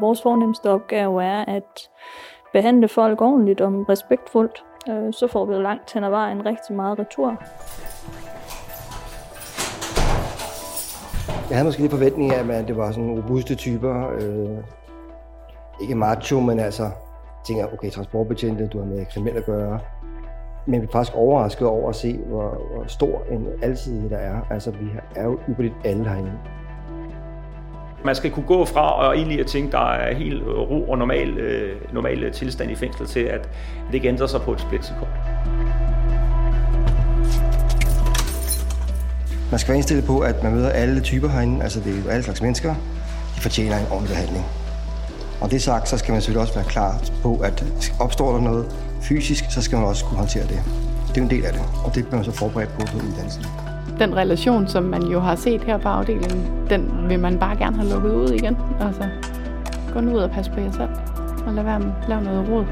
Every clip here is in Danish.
Vores fornemmeste opgave er at behandle folk ordentligt og respektfuldt. Øh, så får vi langt hen ad vejen rigtig meget retur. Jeg havde måske lidt forventning af, at det var sådan robuste typer. Øh, ikke macho, men altså tænker, okay, transportbetjente, du har med kriminelle at gøre. Men vi er faktisk overrasket over at se, hvor, hvor stor en alsidighed der er. Altså, vi er jo ypperligt alle herinde. Man skal kunne gå fra og egentlig at tænke, der er helt ro og normal, øh, normal øh, tilstand i fængslet til, at det ikke ændrer sig på et splitsekund. Man skal være indstillet på, at man møder alle typer herinde. Altså, det er jo alle slags mennesker. De fortjener en ordentlig behandling. Og det sagt, så skal man selvfølgelig også være klar på, at opstår der noget fysisk, så skal man også kunne håndtere det. Det er en del af det, og det bliver man så forberedt på på uddannelsen. Den relation, som man jo har set her på afdelingen, den vil man bare gerne have lukket ud igen. Altså, gå nu ud og passe på jer selv, og lad være med at lave noget råd.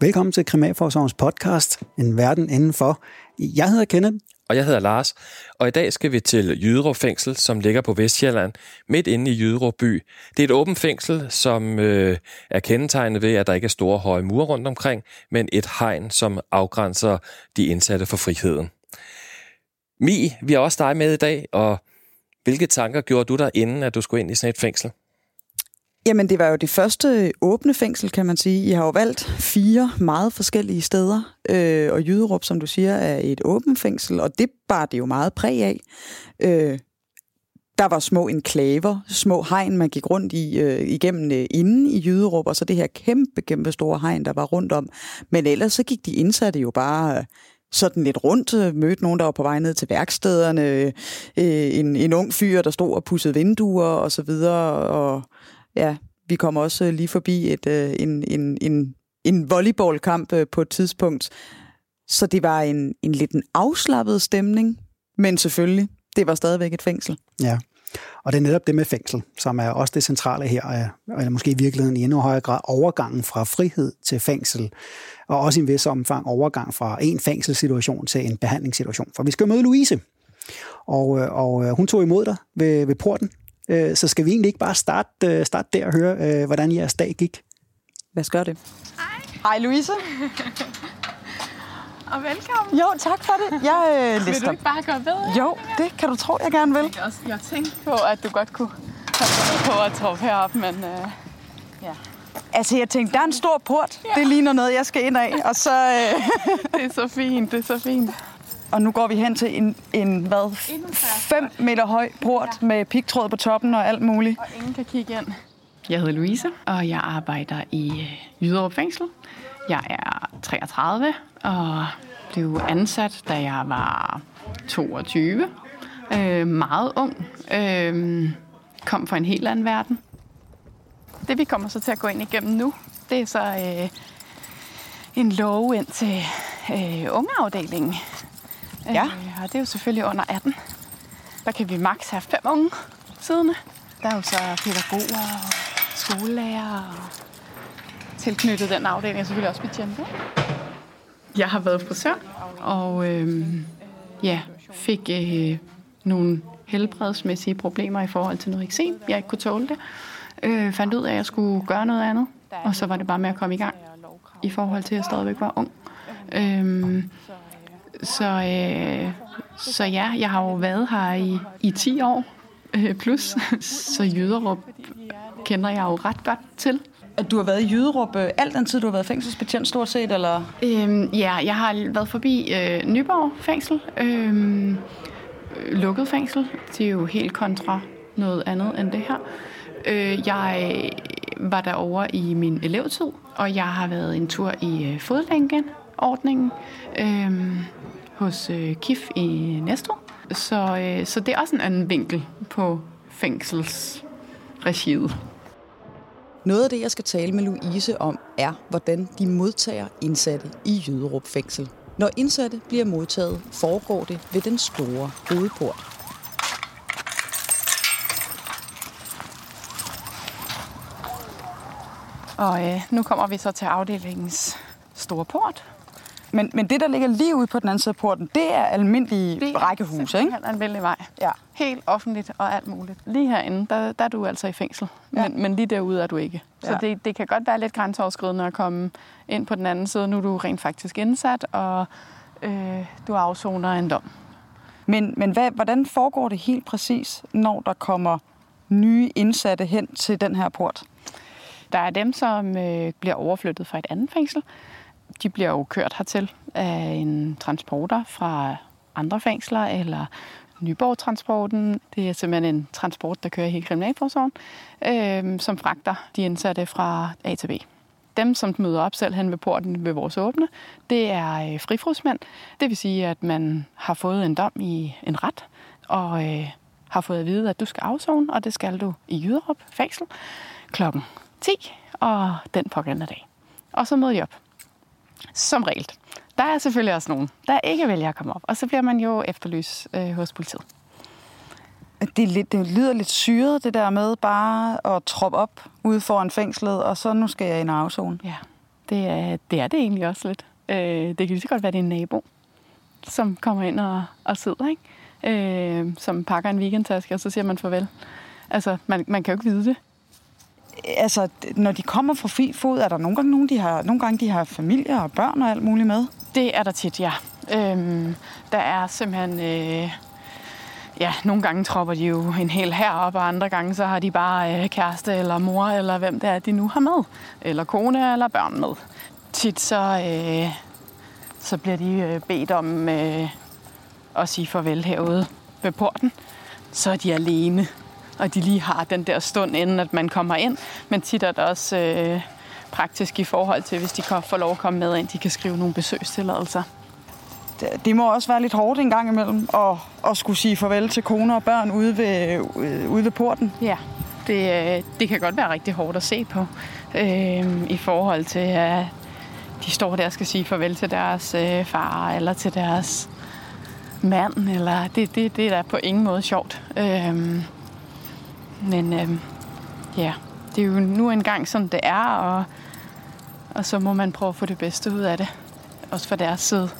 Velkommen til Kriminalforsorgens podcast, En Verden Indenfor. Jeg hedder Kenneth. Og jeg hedder Lars. Og i dag skal vi til Jyderup Fængsel, som ligger på Vestjylland, midt inde i Jyderup by. Det er et åbent fængsel, som øh, er kendetegnet ved, at der ikke er store høje mure rundt omkring, men et hegn, som afgrænser de indsatte for friheden. Mi, vi har også dig med i dag, og hvilke tanker gjorde du der, inden at du skulle ind i sådan et fængsel? Jamen, det var jo det første åbne fængsel, kan man sige. I har jo valgt fire meget forskellige steder, øh, og Jyderup, som du siger, er et åbent fængsel, og det bar det jo meget præg af. Øh, der var små enklaver, små hegn, man gik rundt i øh, igennem øh, inde i Jyderup, og så det her kæmpe, kæmpe store hegn, der var rundt om. Men ellers så gik de indsatte jo bare... Øh, sådan lidt rundt, øh, mødte nogen, der var på vej ned til værkstederne, øh, en, en ung fyr, der stod og pussede vinduer og så videre, og ja, vi kom også øh, lige forbi et, øh, en, en, en, en volleyballkamp øh, på et tidspunkt. Så det var en, en lidt en afslappet stemning, men selvfølgelig, det var stadigvæk et fængsel. Ja, og det er netop det med fængsel, som er også det centrale her, øh, eller måske i virkeligheden i endnu højere grad overgangen fra frihed til fængsel, og også i en vis omfang overgang fra en fængselssituation til en behandlingssituation. For vi skal møde Louise, og, øh, og hun tog imod dig ved, ved porten Øh, så skal vi egentlig ikke bare starte, øh, starte der og høre, øh, hvordan jeres dag gik? Lad os gøre det. Hej. Hej Louise. og velkommen. Jo, tak for det. Jeg øh, Vil du ikke bare gå ved? Jo, det kan du tro, jeg gerne vil. Jeg, også, jeg tænkte på, at du godt kunne have på at troppe herop, men øh, ja. Altså, jeg tænkte, der er en stor port. Ja. Det ligner noget, jeg skal ind af. Og så, øh... det er så fint, det er så fint. Og nu går vi hen til en, en hvad, 5 meter høj port ja. med pigtråd på toppen og alt muligt. Og ingen kan kigge ind. Jeg hedder Louise, og jeg arbejder i øh, Jyderup Fængsel. Jeg er 33 og blev ansat, da jeg var 22. Øh, meget ung. Øh, kom fra en helt anden verden. Det vi kommer så til at gå ind igennem nu, det er så øh, en lov ind til øh, ungeafdelingen. Ja. Øh, og det er jo selvfølgelig under 18. Der kan vi maks have fem unge siddende. Der er jo så pædagoger og skolelærer og tilknyttet den afdeling er selvfølgelig også betjente. Jeg har været frisør, og øh, ja, fik øh, nogle helbredsmæssige problemer i forhold til noget eksem. Jeg ikke kunne tåle det. Øh, fandt ud af, at jeg skulle gøre noget andet, og så var det bare med at komme i gang i forhold til, at jeg stadigvæk var ung. Øh, så, øh, så ja, jeg har jo været her i, i 10 år øh, plus, så Jyderup kender jeg jo ret godt til. At du har været i Jyderup øh, al den tid, du har været fængselsbetjent stort set, eller? Øhm, ja, jeg har været forbi øh, Nyborg fængsel, øh, lukket fængsel. Det er jo helt kontra noget andet end det her. Øh, jeg var derovre i min elevtid, og jeg har været en tur i øh, fodlænkeordningen. Øh, hos øh, KIF i Næstved. Så, øh, så det er også en anden vinkel på fængselsregiet. Noget af det, jeg skal tale med Louise om, er, hvordan de modtager indsatte i Jyderup fængsel. Når indsatte bliver modtaget, foregår det ved den store hovedport. Og øh, nu kommer vi så til afdelingens store port, Men, men det, der ligger lige ude på den anden side af porten, det er almindelige det rækkehuse, ikke? Det er almindelig vej. Ja. Helt offentligt og alt muligt. Lige herinde, der, der er du altså i fængsel. Ja. Men, men lige derude er du ikke. Så Ja. det, det kan godt være lidt grænseoverskridende at komme ind på den anden side. Nu er du rent faktisk indsat, og øh, du afsoner en dom. Men, men hvad, hvordan foregår det helt præcis, når der kommer nye indsatte hen til den her port? Der er dem, som øh, bliver overflyttet fra et andet fængsel. De bliver jo kørt hertil af en transporter fra andre fængsler, eller Nyborg-transporten. Det er simpelthen en transport, der kører i hele Kriminalforsorgen, øh, som fragter de indsatte fra A til B. Dem, som møder op selv hen ved porten ved vores åbne, det er øh, frifrudsmænd. Det vil sige, at man har fået en dom i en ret, og øh, har fået at vide, at du skal afzone, og det skal du i Jyderup fængsel klokken 10 og den pågældende dag. Og så møder de op. Som regel. Der er selvfølgelig også nogen, der ikke vælger at komme op, og så bliver man jo efterlyst øh, hos politiet. Det, er lidt, det lyder lidt syret, det der med bare at troppe op ude foran fængslet, og så nu skal jeg ind og afzone. Ja, det er, det er det egentlig også lidt. Øh, det kan lige så godt være, det er en nabo, som kommer ind og, og sidder, ikke? Øh, som pakker en weekendtaske, og så siger man farvel. Altså, man, man kan jo ikke vide det. Altså, når de kommer fra fri fod, er der nogle gange nogen, de har, nogle gange de har familie og børn og alt muligt med? Det er der tit, ja. Øhm, der er simpelthen... Øh, ja, nogle gange tropper de jo en hel her op, og andre gange så har de bare øh, kæreste eller mor, eller hvem det er, de nu har med. Eller kone eller børn med. Tit så, øh, så bliver de øh, bedt om øh, at sige farvel herude ved porten. Så er de alene, og de lige har den der stund, inden at man kommer ind. Men tit er det også øh, praktisk i forhold til, hvis de kan få lov at komme med ind, de kan skrive nogle besøgstilladelser. Det, det må også være lidt hårdt en gang imellem at, at skulle sige farvel til koner og børn ude ved, øh, ude ved porten. Ja, det, øh, det kan godt være rigtig hårdt at se på, øh, i forhold til, at de står der og skal sige farvel til deres øh, far, eller til deres mand, eller det, det, det er da på ingen måde sjovt. Øh, men øh, ja, det er jo nu engang sådan, det er, og, og så må man prøve at få det bedste ud af det, også fra deres side.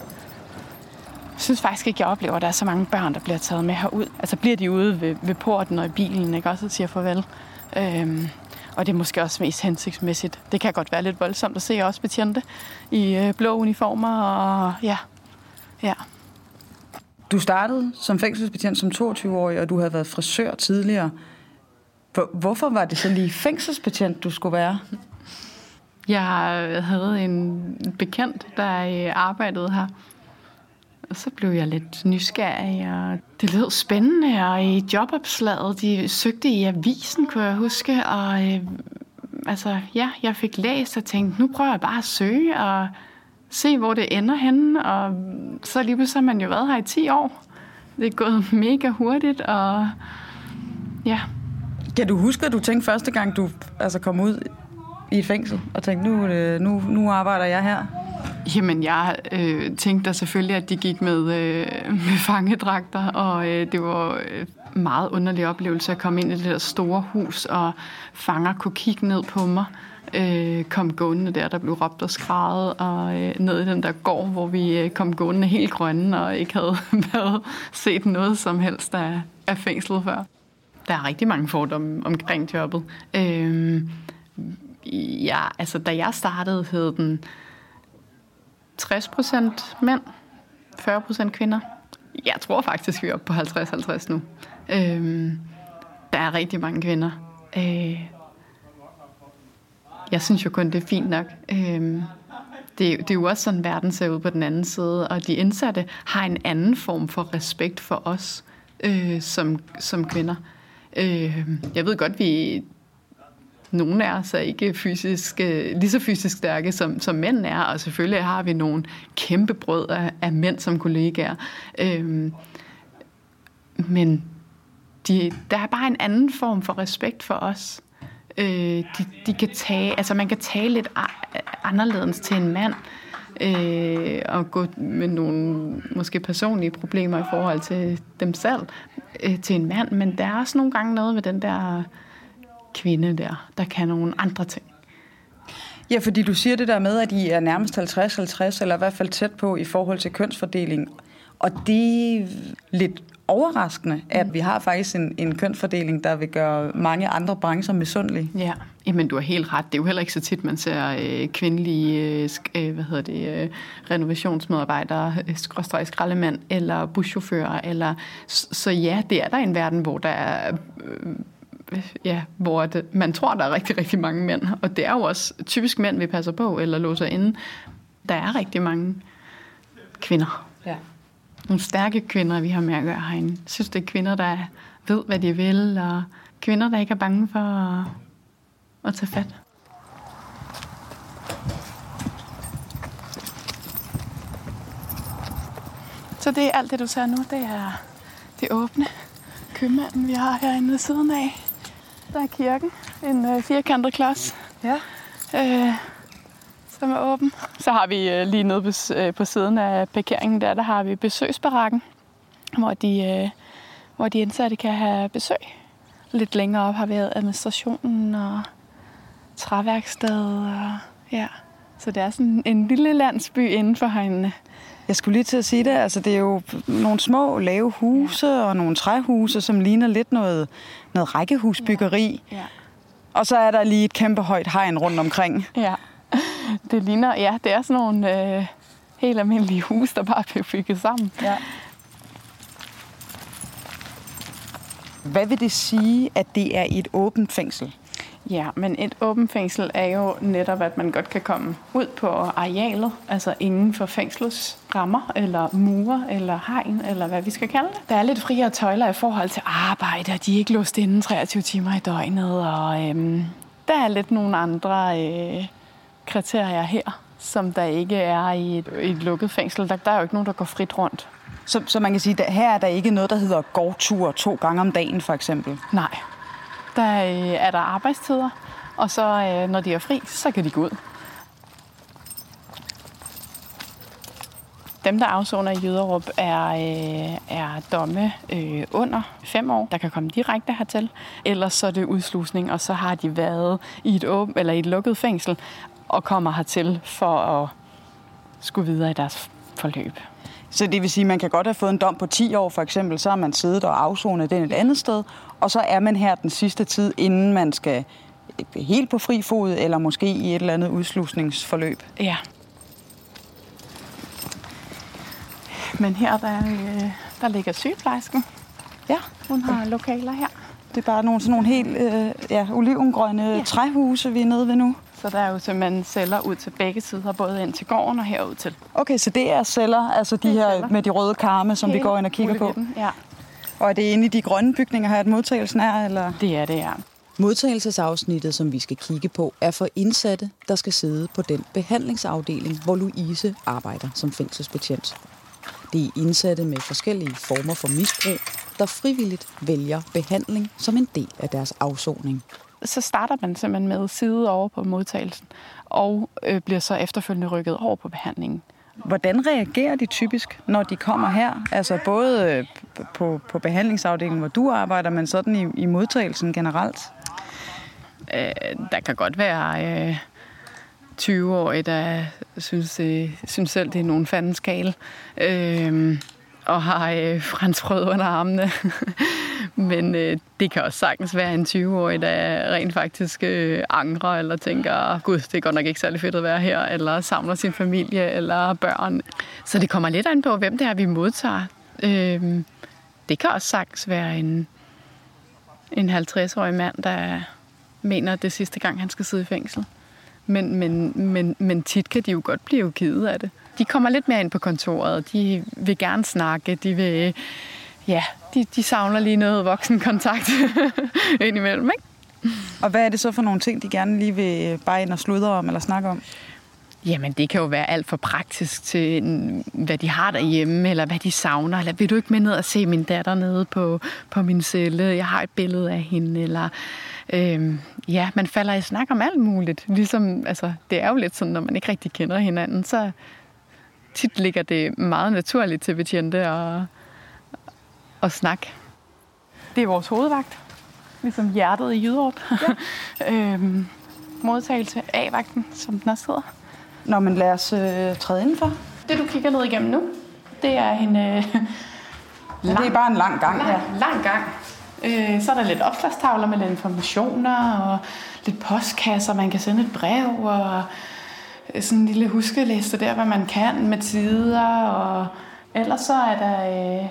Jeg synes faktisk ikke, jeg oplever, at der er så mange børn, der bliver taget med herud. Altså bliver de ude ved, ved porten og i bilen, ikke også, og siger farvel. Øhm, og det er måske også mest hensigtsmæssigt. Det kan godt være lidt voldsomt at se også betjente i øh, blå uniformer, og ja, ja. Du startede som fængselsbetjent som 22-årig, og du havde været frisør tidligere. Hvor, hvorfor var det så lige fængselsbetjent, du skulle være? Jeg havde en bekendt, der arbejdede her. Og så blev jeg lidt nysgerrig, og det lød spændende, og i jobopslaget, de søgte i avisen, kunne jeg huske, og øh, altså, ja, jeg fik læst og tænkte, nu prøver jeg bare at søge, og se, hvor det ender henne, og så lige pludselig har man jo været her i 10 år. Det er gået mega hurtigt, og ja, kan du huske, at du tænkte første gang, du altså, kom ud i et fængsel, og tænkte, nu, øh, nu, nu arbejder jeg her? Jamen, jeg øh, tænkte da selvfølgelig, at de gik med, øh, med fangedragter, og øh, det var øh, meget underlig oplevelse at komme ind i det der store hus, og fanger kunne kigge ned på mig. Øh, kom gående der, der blev råbt og skrejet, og øh, ned i den der gård, hvor vi øh, kom gående helt grønne, og ikke havde været set noget som helst af, af fængslet før. Der er rigtig mange fordomme omkring jobbet. Øh, ja, altså, da jeg startede, hed den 60% mænd, 40% kvinder. Jeg tror faktisk, vi er oppe på 50-50 nu. Øhm, der er rigtig mange kvinder. Øh, jeg synes jo kun, det er fint nok. Øhm, det, det er jo også sådan, verden ser ud på den anden side, og de indsatte har en anden form for respekt for os øh, som, som kvinder. Øh, jeg ved godt, vi nogle af os er ikke fysisk, øh, lige så fysisk stærke, som, som mænd er, og selvfølgelig har vi nogle kæmpe brød af, af mænd som kollegaer. Øhm, men de, der er bare en anden form for respekt for os. Øh, de, de kan tage, altså man kan tale lidt a- anderledes til en mand, øh, Øh, og gå med nogle måske personlige problemer i forhold til dem selv øh, til en mand, men der er også nogle gange noget med den der kvinde der, der kan nogle andre ting. Ja, fordi du siger det der med, at I er nærmest 50-50, eller i hvert fald tæt på i forhold til kønsfordeling. Og det er lidt overraskende, at vi har faktisk en, en kønsfordeling, der vil gøre mange andre brancher misundelige. Ja, Jamen, du har helt ret. Det er jo heller ikke så tit, man ser øh, kvindelige øh, øh, hvad hedder det, øh, renovationsmedarbejdere, øh, skråstrej skraldemand eller buschauffører. Eller, så, så ja, det er der en verden, hvor der er... Øh, ja, hvor det, man tror, der er rigtig, rigtig mange mænd. Og det er jo også typisk mænd, vi passer på eller låser inde. Der er rigtig mange kvinder. Nogle stærke kvinder, vi har med at gøre herinde. Jeg synes, det er kvinder, der ved, hvad de vil, og kvinder, der ikke er bange for at, at tage fat. Så det er alt det, du ser nu, det er det åbne købmanden, vi har herinde ved siden af. Der er kirken, en øh, firkantet klods, ja. øh, som er åben. Så har vi øh, lige nede på, øh, på siden af parkeringen, der, der har vi besøgsbarakken, hvor de, øh, hvor de indsatte kan have besøg. Lidt længere op har vi administrationen og træværksted. Og, ja. Så det er sådan en lille landsby inden for herinde. Jeg skulle lige til at sige det. Altså, det er jo nogle små, lave huse ja. og nogle træhuse, som ligner lidt noget, noget rækkehusbyggeri. Ja. Ja. Og så er der lige et kæmpe højt hegn rundt omkring. Ja, det ligner, ja, det er sådan nogle øh, helt almindelige huse, der bare bliver bygget sammen. Ja. Hvad vil det sige, at det er et åbent fængsel? Ja, men et åbent fængsel er jo netop, at man godt kan komme ud på arealet, altså inden for fængslets rammer, eller mure, eller hegn, eller hvad vi skal kalde det. Der er lidt friere tøjler i forhold til arbejde, og de er ikke låst inden 23 timer i døgnet, og øhm, der er lidt nogle andre øh, kriterier her, som der ikke er i et, et lukket fængsel. Der, der er jo ikke nogen, der går frit rundt. Så, så man kan sige, at her er der ikke noget, der hedder gårdtur to gange om dagen, for eksempel? Nej, der øh, er der arbejdstider, og så øh, når de er fri, så kan de gå ud. Dem, der afsoner i Jyderup, er, øh, er domme øh, under fem år, der kan komme direkte hertil. Ellers så er det udslusning, og så har de været i et, åben, eller i et lukket fængsel og kommer hertil for at skulle videre i deres forløb. Så det vil sige, at man kan godt have fået en dom på 10 år, for eksempel, så har man siddet og afsonet den et andet sted, og så er man her den sidste tid, inden man skal helt på fri fod, eller måske i et eller andet udslusningsforløb. Ja. Men her, der, øh, der ligger sygeplejersken. Ja. Hun har lokaler her. Det er bare nogle, sådan nogle helt øh, ja, olivengrønne ja. træhuse, vi er nede ved nu. Så der er jo simpelthen celler ud til begge sider, både ind til gården og herud til. Okay, så det er celler, altså de her celler. med de røde karme, som Hele vi går ind og kigger på? Ja. Og er det inde i de grønne bygninger her, at modtagelsen er? Eller? Det er det, ja. Modtagelsesafsnittet, som vi skal kigge på, er for indsatte, der skal sidde på den behandlingsafdeling, hvor Louise arbejder som fængselsbetjent. Det er indsatte med forskellige former for misbrug, der frivilligt vælger behandling som en del af deres afsoning så starter man simpelthen med side over på modtagelsen, og øh, bliver så efterfølgende rykket over på behandlingen. Hvordan reagerer de typisk, når de kommer her? Altså både øh, på, på behandlingsafdelingen, hvor du arbejder, men sådan i, i modtagelsen generelt? Øh, der kan godt være øh, 20-årige, der synes, øh, synes selv, det er nogen fandens kale. Øh, og har øh, franskbrød under armene. Men øh, det kan også sagtens være en 20-årig, der rent faktisk øh, angrer, eller tænker, gud, det er godt nok ikke særlig fedt at være her, eller samler sin familie, eller børn. Så det kommer lidt an på, hvem det er, vi modtager. Øh, det kan også sagtens være en, en 50-årig mand, der mener, at det er sidste gang, han skal sidde i fængsel. Men, men, men, men tit kan de jo godt blive givet af det. De kommer lidt mere ind på kontoret. De vil gerne snakke. De vil ja, de, de savner lige noget voksenkontakt indimellem, ikke? Og hvad er det så for nogle ting, de gerne lige vil bare ind og sludre om eller snakke om? Jamen, det kan jo være alt for praktisk til, hvad de har derhjemme, eller hvad de savner. Eller vil du ikke med ned og se min datter nede på, på min celle? Jeg har et billede af hende. Eller, øhm, ja, man falder i snak om alt muligt. Ligesom, altså, det er jo lidt sådan, når man ikke rigtig kender hinanden, så tit ligger det meget naturligt til betjente og at snakke. Det er vores hovedvagt, ligesom hjertet i Jyderup. Ja. øhm, modtagelse A-vagten, som den også hedder. Nå, men lad os øh, træde indenfor. Det, du kigger ned igennem nu, det er en... Øh, lang, det er bare en lang gang lang, her. Lang gang. Øh, så er der lidt opslagstavler med lidt informationer og lidt postkasser, man kan sende et brev og Øh, sådan en lille huskeliste der, hvad man kan med tider. Og ellers så er der, øh,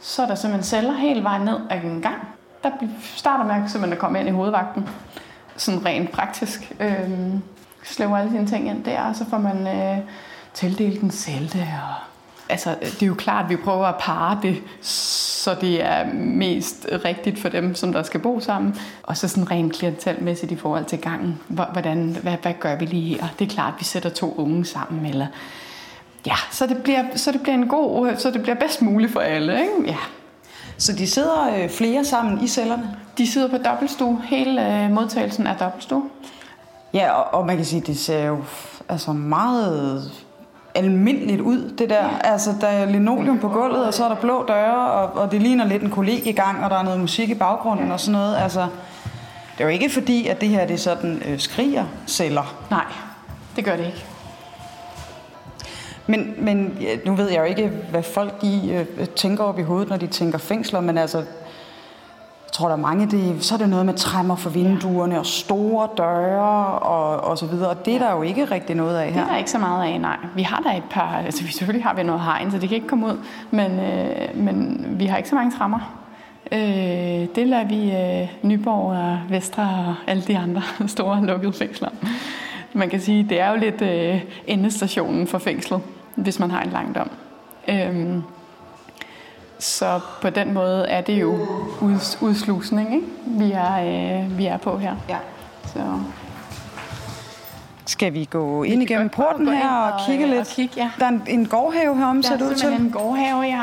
så er der simpelthen celler hele vejen ned ad en gang. Der starter man simpelthen at komme ind i hovedvagten. Sådan rent praktisk. Øh, slæver alle sine ting ind der, og så får man øh, tildelt en celte. Og, altså, det er jo klart, at vi prøver at parre det, så det er mest rigtigt for dem, som der skal bo sammen. Og så sådan rent klientelmæssigt i forhold til gangen. Hvordan, hvad, hvad gør vi lige her? Det er klart, at vi sætter to unge sammen, eller ja, så det bliver, så det bliver en god, så det bliver bedst muligt for alle, ikke? Ja. Så de sidder øh, flere sammen i cellerne? De sidder på dobbeltstue. Hele øh, modtagelsen er dobbeltstue. Ja, og, og man kan sige, det ser jo altså meget almindeligt ud, det der. Altså, der er linoleum på gulvet, og så er der blå døre, og, og det ligner lidt en kollega i gang, og der er noget musik i baggrunden og sådan noget. Altså, det er jo ikke fordi, at det her det sådan øh, skriger celler. Nej, det gør det ikke. Men, men nu ved jeg jo ikke, hvad folk de, øh, tænker op i hovedet, når de tænker fængsler, men altså, jeg tror, der er mange, det, så er det noget med træmmer for vinduerne og store døre og, og så videre. Og det er der jo ikke rigtig noget af her. Det er der ikke så meget af, nej. Vi har der et par, altså vi selvfølgelig har vi noget hegn, så det kan ikke komme ud, men, øh, men vi har ikke så mange træmmer. Øh, det lader vi øh, Nyborg og Vestre og alle de andre store lukkede fængsler. Man kan sige, det er jo lidt øh, endestationen for fængslet, hvis man har en lang dom. Øh, så på den måde er det jo ud, udslusning, ikke? Vi, er, øh, vi er på her. Ja. Så. Skal vi gå ind igennem porten her og, og kigge lidt? Og kigge, ja. Der er en, en gårdhave herom, ser det ud til. Der er en gårdhave, ja.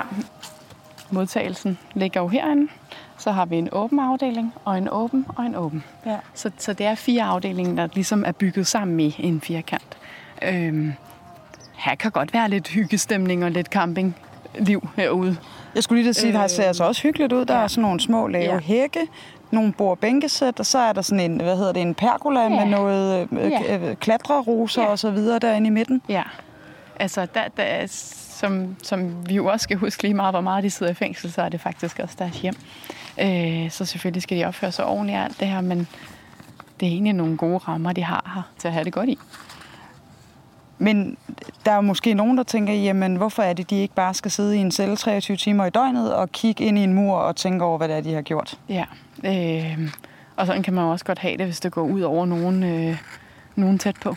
Modtagelsen ligger jo herinde. Så har vi en åben afdeling, og en åben, og en åben. Ja. Så, så det er fire afdelinger, der ligesom er bygget sammen i en firkant. Øhm, her kan godt være lidt hyggestemning og lidt campingliv herude. Jeg skulle lige sige, at det ser altså også hyggeligt ud. Der ja. er sådan nogle små lave ja. hække, nogle bord bænkesæt, og så er der sådan en, hvad hedder det, en pergola ja. med noget øh, ja. klatreroser ja. og så videre derinde i midten. Ja, altså der, der, som, som vi jo også skal huske lige meget, hvor meget de sidder i fængsel, så er det faktisk også deres hjem. Øh, så selvfølgelig skal de opføre sig ordentligt alt det her, men det er egentlig nogle gode rammer, de har her til at have det godt i. Men der er måske nogen, der tænker, jamen hvorfor er det, de ikke bare skal sidde i en celle 23 timer i døgnet og kigge ind i en mur og tænke over, hvad det er, de har gjort? Ja, øh, og sådan kan man også godt have det, hvis det går ud over nogen, øh, nogen tæt på.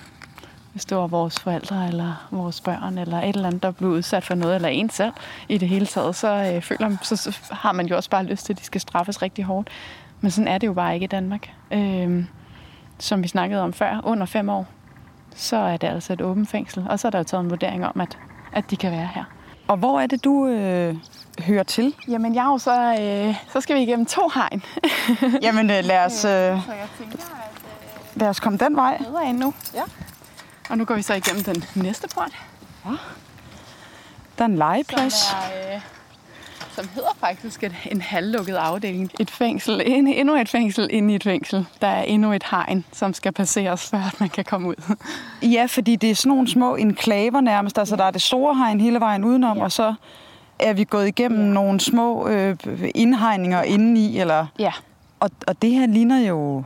Hvis det var vores forældre eller vores børn eller et eller andet, der blev udsat for noget, eller en selv i det hele taget, så, øh, føler, så, så har man jo også bare lyst til, at de skal straffes rigtig hårdt. Men sådan er det jo bare ikke i Danmark. Øh, som vi snakkede om før, under fem år, så er det altså et åbent fængsel. Og så er der jo taget en vurdering om, at, at de kan være her. Og hvor er det, du øh, hører til? Jamen, jeg er jo så, øh, så skal vi igennem to hegn. Jamen, øh, lad os, øh, så jeg tænker, at, øh, lad os komme den vej. Ind nu. Ja. Og nu går vi så igennem den næste port. Ja. Der er en legeplads. Som er, øh, som hedder faktisk et, en halvlukket afdeling. Et fængsel, en, endnu et fængsel inde i et fængsel. Der er endnu et hegn, som skal passeres, før man kan komme ud. Ja, fordi det er sådan nogle små enklaver nærmest. Altså, der er det store hegn hele vejen udenom, ja. og så er vi gået igennem ja. nogle små øh, indhegninger indeni. Eller... Ja. Og, og det her ligner jo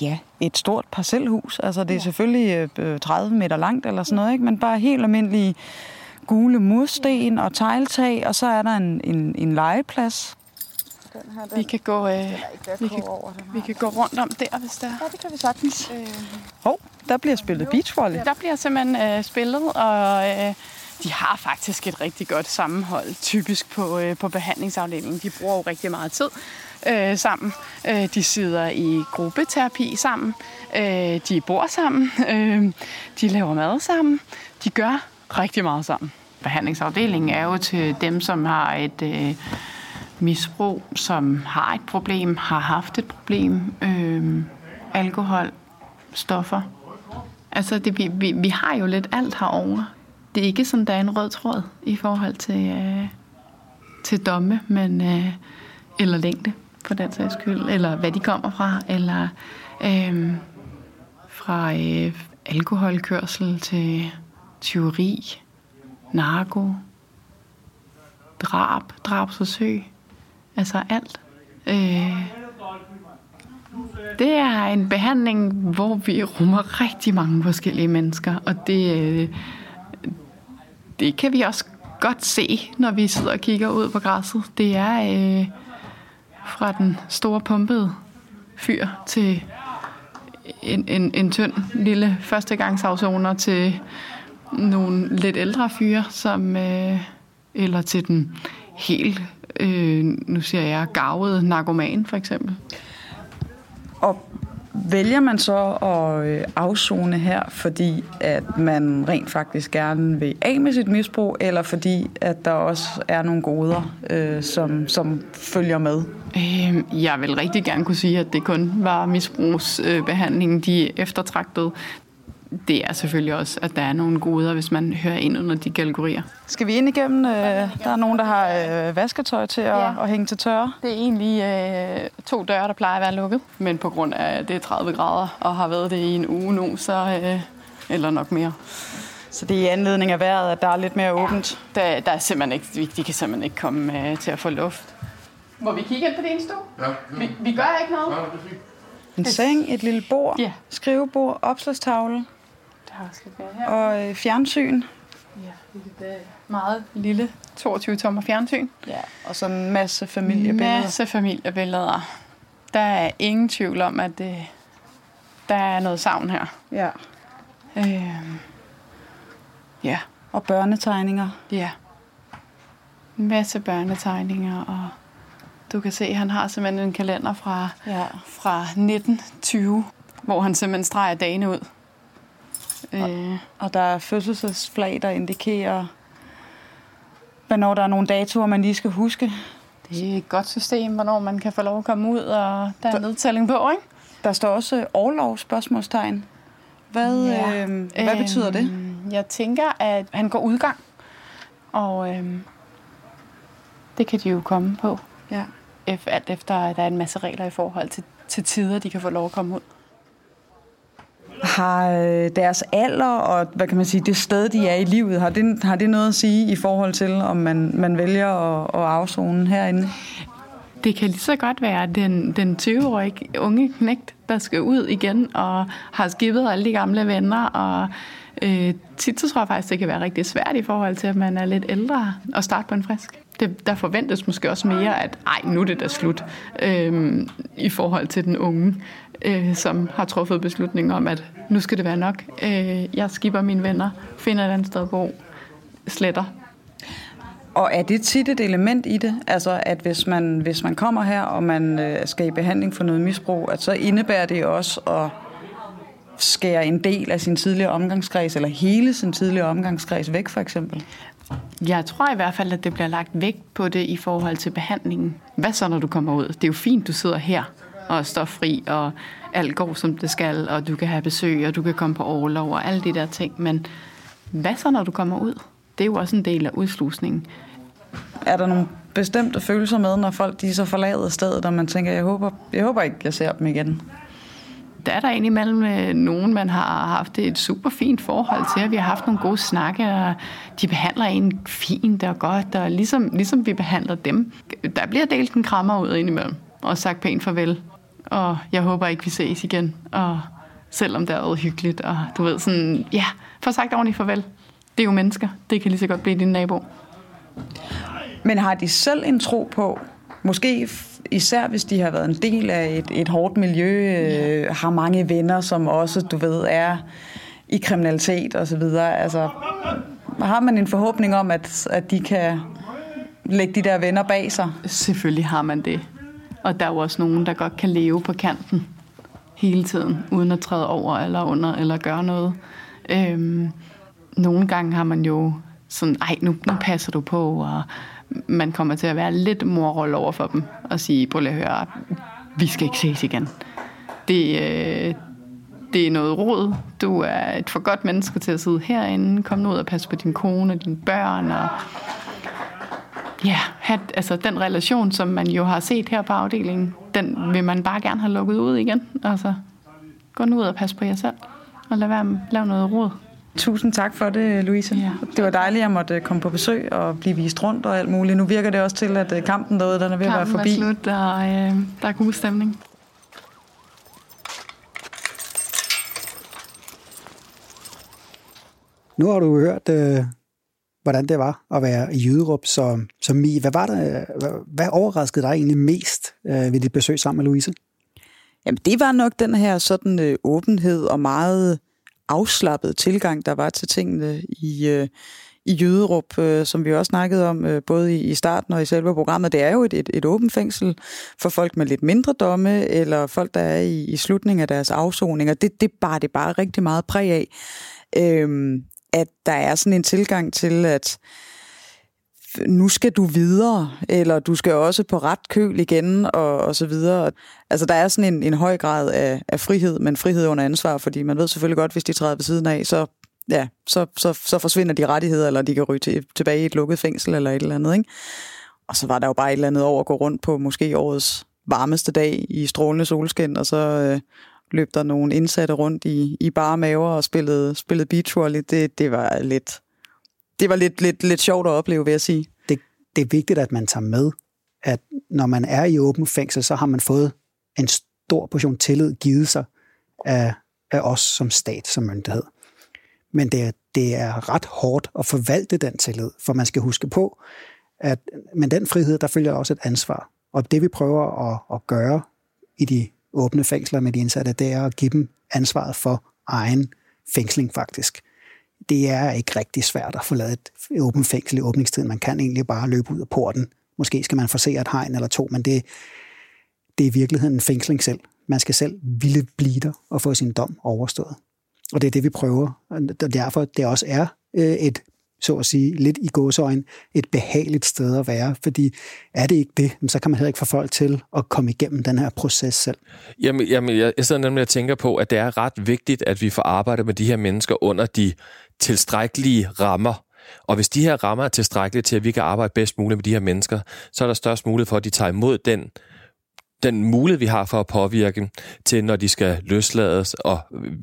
ja, et stort parcelhus. Altså, det er ja. selvfølgelig øh, 30 meter langt eller sådan noget, ikke? men bare helt almindelige gule mursten og tegltag, og så er der en, en, en legeplads. Den her, den, vi kan gå, øh, vi, kan, over, vi kan gå rundt om der, hvis der Ja, det kan vi sagtens. Øh. Oh, der bliver spillet beachvolley. Der bliver simpelthen øh, spillet, og øh, de har faktisk et rigtig godt sammenhold, typisk på, øh, på behandlingsafdelingen. De bruger jo rigtig meget tid øh, sammen. Øh, de sidder i gruppeterapi sammen. Øh, de bor sammen. Øh, de laver mad sammen. De gør rigtig meget sammen. Behandlingsafdelingen er jo til dem, som har et øh, misbrug, som har et problem, har haft et problem, øh, alkohol, stoffer. Altså, det, vi, vi, vi har jo lidt alt herovre. Det er ikke sådan, der er en rød tråd i forhold til, øh, til domme, men, øh, eller længde, for den sags skyld, eller hvad de kommer fra, eller... Øh, fra øh, alkoholkørsel til tyveri, narko, drab, drabsforsøg. Altså alt. Øh, det er en behandling, hvor vi rummer rigtig mange forskellige mennesker, og det, øh, det kan vi også godt se, når vi sidder og kigger ud på græsset. Det er øh, fra den store pumpede fyr til en, en, en tynd lille førstegangsafsoner til nogle lidt ældre fyre, som, øh, eller til den helt, øh, nu siger jeg, gavede narkoman for eksempel. Og vælger man så at øh, afzone her, fordi at man rent faktisk gerne vil af med sit misbrug, eller fordi at der også er nogle goder, øh, som, som følger med? Øh, jeg vil rigtig gerne kunne sige, at det kun var misbrugsbehandlingen, de eftertragtede det er selvfølgelig også, at der er nogle goder, hvis man hører ind under de kategorier. Skal vi ind igennem? Øh, der er nogen, der har øh, vasketøj til at, ja. at hænge til tørre. Det er egentlig øh, to døre, der plejer at være lukket. Men på grund af, at det er 30 grader og har været det i en uge nu, så øh, eller nok mere. Så det er i anledning af vejret, at der er lidt mere åbent? Der, der er simpelthen ikke, de kan simpelthen ikke komme øh, til at få luft. Må vi kigge ind på din stue? Ja. ja. Vi, vi gør ikke noget. Ja, det er fint. En seng, et lille bord, ja. skrivebord, opslagstavle. Der skal være her. Og øh, fjernsyn. Ja, det er meget lille 22 tommer fjernsyn. Ja, og så en masse familiebilleder. Masse familiebilleder. Der er ingen tvivl om, at det, der er noget savn her. Ja. Øh, ja. Og børnetegninger. Ja. En masse børnetegninger, og du kan se, at han har simpelthen en kalender fra, ja. fra 1920, hvor han simpelthen streger dagene ud. Og, øh. og der er fødselsflag, der indikerer, hvornår der er nogle datoer, man lige skal huske. Det er et godt system, hvornår man kan få lov at komme ud, og der er nedtælling på, ikke? Der står også overlov spørgsmålstegn. Hvad, ja. øh, hvad øh, betyder det? Øhm, jeg tænker, at han går udgang, og øh, det kan de jo komme på. Ja. Alt efter, at der er en masse regler i forhold til, til tider, de kan få lov at komme ud. Har øh, deres alder og hvad kan man sige, det sted, de er i livet, har det, har det noget at sige i forhold til, om man, man vælger at, at afzone herinde? Det kan lige så godt være den, den 20-årige unge knægt, der skal ud igen og har skibet alle de gamle venner. Og øh, tit så tror jeg faktisk, det kan være rigtig svært i forhold til, at man er lidt ældre og starte på en frisk. Det, der forventes måske også mere, at ej, nu er det da slut øh, i forhold til den unge øh, som har truffet beslutning om, at nu skal det være nok. Øh, jeg skipper mine venner, finder et andet sted at bo, sletter. Og er det tit et element i det? Altså, at hvis man, hvis man kommer her, og man øh, skal i behandling for noget misbrug, at så indebærer det også at skære en del af sin tidligere omgangskreds, eller hele sin tidligere omgangskreds væk, for eksempel? Jeg tror i hvert fald, at det bliver lagt vægt på det i forhold til behandlingen. Hvad så, når du kommer ud? Det er jo fint, du sidder her og stoffri, og alt går, som det skal, og du kan have besøg, og du kan komme på overlov, og alle de der ting. Men hvad så, når du kommer ud? Det er jo også en del af udslusningen. Er der nogle bestemte følelser med, når folk de så forlader stedet, og man tænker, jeg håber, jeg håber ikke, jeg ser dem igen? Der er der indimellem øh, nogen, man har haft et super fint forhold til, vi har haft nogle gode snakke, og de behandler en fint og godt, og ligesom, ligesom vi behandler dem. Der bliver delt en krammer ud indimellem, og sagt pænt farvel og jeg håber ikke, vi ses igen. Og selvom det er hyggeligt, og du ved sådan, ja, for sagt ordentligt farvel. Det er jo mennesker. Det kan lige så godt blive din nabo. Men har de selv en tro på, måske især hvis de har været en del af et, et hårdt miljø, ja. øh, har mange venner, som også, du ved, er i kriminalitet og så videre. Altså, har man en forhåbning om, at, at de kan lægge de der venner bag sig? Selvfølgelig har man det. Og der er jo også nogen, der godt kan leve på kanten hele tiden, uden at træde over eller under eller gøre noget. Øhm, nogle gange har man jo sådan, ej, nu, nu passer du på, og man kommer til at være lidt morroll over for dem, og sige, prøv lige at høre, vi skal ikke ses igen. Det, øh, det er noget råd. Du er et for godt menneske til at sidde herinde. Kom nu ud og passe på din kone og dine børn, og ja, have, altså den relation, som man jo har set her på afdelingen, den vil man bare gerne have lukket ud igen. Altså, gå nu ud og passe på jer selv. og lade være med at lave noget råd. Tusind tak for det, Louise. Ja. Det var dejligt, at jeg måtte komme på besøg og blive vist rundt og alt muligt. Nu virker det også til, at øh, kampen derude den er ved kampen at være forbi. er slut, og øh, der er god stemning. Nu har du hørt, øh, hvordan det var at være i Jyderup Så, så Mi. Hvad, var det, hvad, hvad overraskede dig egentlig mest øh, ved dit besøg sammen med Louise? Jamen, det var nok den her sådan øh, åbenhed og meget afslappet tilgang, der var til tingene i, øh, i Jyderup, øh, som vi også snakkede om, øh, både i, i starten og i selve programmet. Det er jo et, et, et åbent fængsel for folk med lidt mindre domme, eller folk, der er i, i slutningen af deres afsoning, og det, det bar det bare rigtig meget præg af. Øh, at der er sådan en tilgang til, at nu skal du videre, eller du skal også på ret køl igen, og, og så videre. Altså, der er sådan en, en høj grad af, af frihed, men frihed under ansvar, fordi man ved selvfølgelig godt, hvis de træder ved siden af, så, ja, så, så, så forsvinder de rettigheder, eller de kan ryge til, tilbage i et lukket fængsel, eller et eller andet, ikke? Og så var der jo bare et eller andet over at gå rundt på måske årets varmeste dag i strålende solskin, og så øh, løb der nogle indsatte rundt i, i bare maver og spillede, spillede beach volley. Det, det var lidt det var lidt, lidt, lidt sjovt at opleve, vil jeg sige. Det, det er vigtigt, at man tager med, at når man er i åben fængsel, så har man fået en stor portion tillid givet sig af, af os som stat, som myndighed. Men det er, det er ret hårdt at forvalte den tillid, for man skal huske på, at med den frihed, der følger også et ansvar. Og det vi prøver at, at gøre i de åbne fængsler med de indsatte, det er at give dem ansvaret for egen fængsling faktisk det er ikke rigtig svært at forlade et åbent fængsel i åbningstiden. Man kan egentlig bare løbe ud af porten. Måske skal man forsere et hegn eller to, men det, det er i virkeligheden en fængsling selv. Man skal selv ville blive der og få sin dom overstået. Og det er det, vi prøver. Og derfor det også er øh, et så at sige, lidt i gåsøjen, et behageligt sted at være, fordi er det ikke det, så kan man heller ikke få folk til at komme igennem den her proces selv. Jamen, jamen jeg, jeg sidder nemlig og tænker på, at det er ret vigtigt, at vi får arbejdet med de her mennesker under de tilstrækkelige rammer. Og hvis de her rammer er tilstrækkelige til, at vi kan arbejde bedst muligt med de her mennesker, så er der størst mulighed for, at de tager imod den den mulighed, vi har for at påvirke til, når de skal løslades og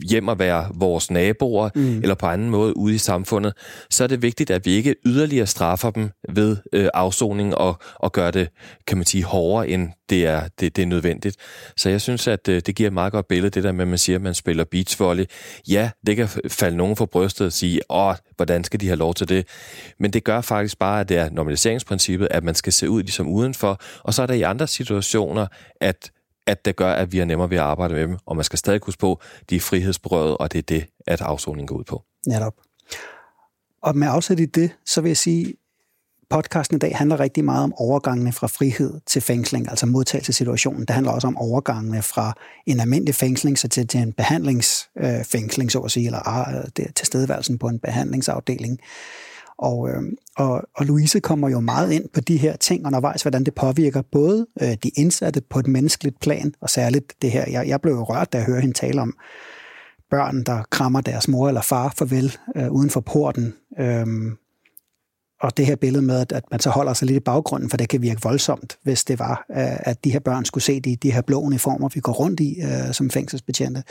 hjem og være vores naboer, mm. eller på anden måde ude i samfundet, så er det vigtigt, at vi ikke yderligere straffer dem ved øh, afsoning og, og gør det, kan man sige, hårdere, end det er, det, det er nødvendigt. Så jeg synes, at øh, det giver et meget godt billede, det der med, at man siger, at man spiller beachvolley. Ja, det kan falde nogen for brystet og sige, åh, hvordan skal de have lov til det? Men det gør faktisk bare, at det er normaliseringsprincippet, at man skal se ud ligesom udenfor, og så er der i andre situationer, at at det gør, at vi er nemmere ved at arbejde med dem, og man skal stadig huske på, de er frihedsberøvet, og det er det, at afsoningen går ud på. Netop. Og med afsæt i det, så vil jeg sige, podcasten i dag handler rigtig meget om overgangene fra frihed til fængsling, altså modtagelsessituationen. Det handler også om overgangene fra en almindelig fængsling så til, til en behandlingsfængsling, øh, så at sige, eller øh, tilstedeværelsen på en behandlingsafdeling. Og, øh, og, og Louise kommer jo meget ind på de her ting undervejs, hvordan det påvirker både øh, de indsatte på et menneskeligt plan, og særligt det her, jeg, jeg blev jo rørt, da jeg hørte hende tale om børn, der krammer deres mor eller far farvel øh, uden for porten. Øh, og det her billede med, at, at man så holder sig lidt i baggrunden, for det kan virke voldsomt, hvis det var, at de her børn skulle se de, de her blå uniformer, vi går rundt i øh, som fængselsbetjente.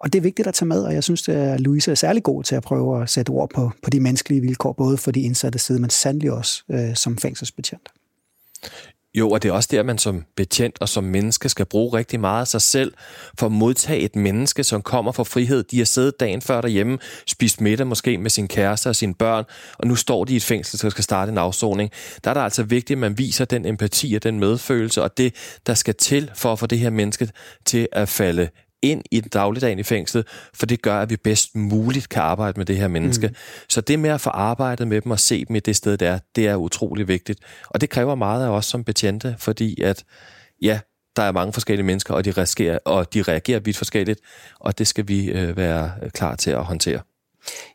Og det er vigtigt at tage med, og jeg synes, at Louise er særlig god til at prøve at sætte ord på, på de menneskelige vilkår, både for de indsatte side, men sandelig også øh, som fængselsbetjent. Jo, og det er også der, man som betjent og som menneske skal bruge rigtig meget af sig selv for at modtage et menneske, som kommer fra frihed. De har siddet dagen før derhjemme, spist middag måske med sin kæreste og sine børn, og nu står de i et fængsel, så skal starte en afsoning. Der er det altså vigtigt, at man viser den empati og den medfølelse, og det, der skal til for at få det her menneske til at falde ind i den dagligdagen i fængslet, for det gør, at vi bedst muligt kan arbejde med det her menneske. Mm. Så det med at få arbejdet med dem og se dem i det sted, der er, det er utrolig vigtigt. Og det kræver meget af os som betjente, fordi at, ja, der er mange forskellige mennesker, og de reagerer, og de reagerer vidt forskelligt, og det skal vi øh, være klar til at håndtere.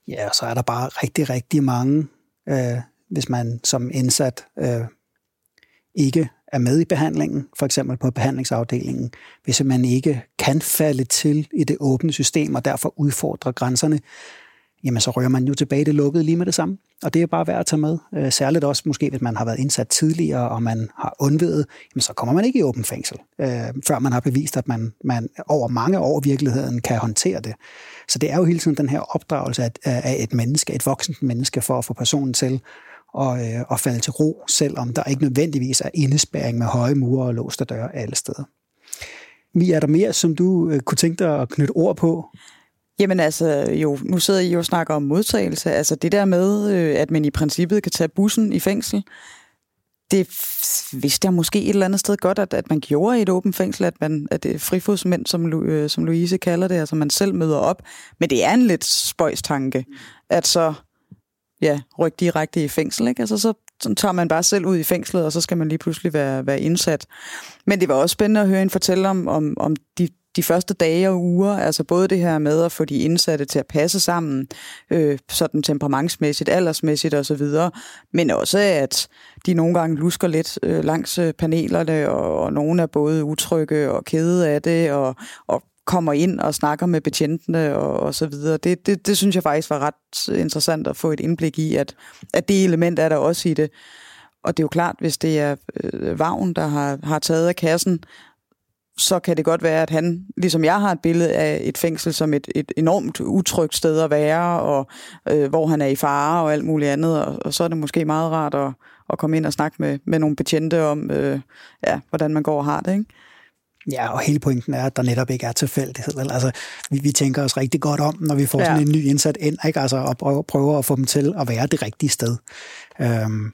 Ja, og så er der bare rigtig, rigtig mange, øh, hvis man som indsat øh, ikke er med i behandlingen, for eksempel på behandlingsafdelingen, hvis man ikke kan falde til i det åbne system og derfor udfordrer grænserne, jamen så rører man jo tilbage det lukkede lige med det samme. Og det er bare værd at tage med. Øh, særligt også måske, hvis man har været indsat tidligere, og man har undvedet, jamen så kommer man ikke i åben fængsel, øh, før man har bevist, at man, man over mange år i virkeligheden kan håndtere det. Så det er jo hele tiden den her opdragelse af, af et menneske, et voksent menneske, for at få personen til og, øh, og falde til ro, selvom der ikke nødvendigvis er indespæring med høje mure og låste døre alle steder. Mi, er der mere, som du øh, kunne tænke dig at knytte ord på? Jamen altså, jo, nu sidder I jo og snakker om modtagelse. Altså det der med, øh, at man i princippet kan tage bussen i fængsel, det vidste jeg måske et eller andet sted godt, at, at man gjorde i et åbent fængsel, at, man, at det er frifodsmænd, som, øh, som Louise kalder det, altså man selv møder op. Men det er en lidt spøjstanke, at så ja, rykke direkte i fængsel. Ikke? Altså, så, så tager man bare selv ud i fængslet, og så skal man lige pludselig være, være indsat. Men det var også spændende at høre en fortælle om, om, om de, de første dage og uger, altså både det her med at få de indsatte til at passe sammen, øh, sådan temperamentsmæssigt, aldersmæssigt osv., men også at de nogle gange lusker lidt øh, langs øh, panelerne, og, og nogle er både utrygge og kede af det, og, og kommer ind og snakker med betjentene og, og så videre. Det, det, det synes jeg faktisk var ret interessant at få et indblik i, at, at det element er der også i det. Og det er jo klart, hvis det er øh, Vagn, der har, har taget af kassen, så kan det godt være, at han, ligesom jeg har et billede af et fængsel som et, et enormt utrygt sted at være, og øh, hvor han er i fare og alt muligt andet, og, og så er det måske meget rart at, at komme ind og snakke med, med nogle betjente om, øh, ja, hvordan man går og har det, ikke? Ja, og hele pointen er, at der netop ikke er tilfældighed. Altså, vi, vi tænker os rigtig godt om, når vi får ja. sådan en ny indsat ind, ikke? Altså, og prøver, prøver at få dem til at være det rigtige sted. Øhm,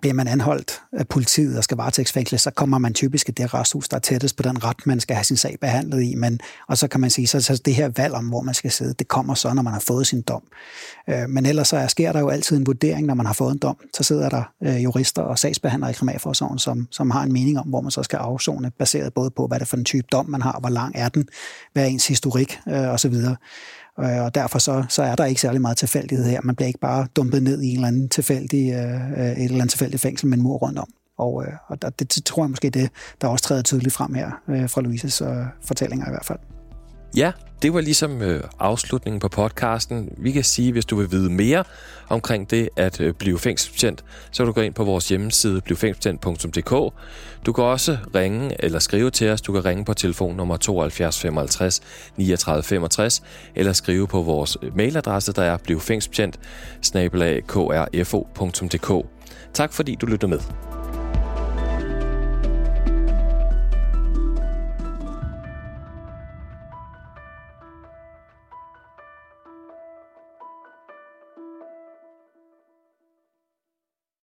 bliver man anholdt af politiet og skal varetægtsfængsle, så kommer man typisk i det resthus, der er tættest på den ret, man skal have sin sag behandlet i. Men, og så kan man sige, så, så det her valg om, hvor man skal sidde, det kommer så, når man har fået sin dom. Øh, men ellers så sker der jo altid en vurdering, når man har fået en dom. Så sidder der øh, jurister og sagsbehandlere i kriminalforsorgen, som, som har en mening om, hvor man så skal afzone, baseret både på, hvad det er for en type dom, man har, hvor lang er den, hvad er ens historik øh, osv., Øh, og derfor så, så er der ikke særlig meget tilfældighed her. Man bliver ikke bare dumpet ned i en eller anden tilfældig, øh, øh et eller andet tilfældigt fængsel med en mur rundt om. Og, øh, og der, det tror jeg måske det, der også træder tydeligt frem her øh, fra Louises øh, fortællinger i hvert fald. Ja, det var ligesom øh, afslutningen på podcasten. Vi kan sige, hvis du vil vide mere omkring det at øh, blive fængselsbetjent, så kan du gå ind på vores hjemmeside blivfængselsbetjent.dk. Du kan også ringe eller skrive til os. Du kan ringe på telefon nummer 72 55 39 65 eller skrive på vores øh, mailadresse, der er blivfængselsbetjent Tak fordi du lyttede med.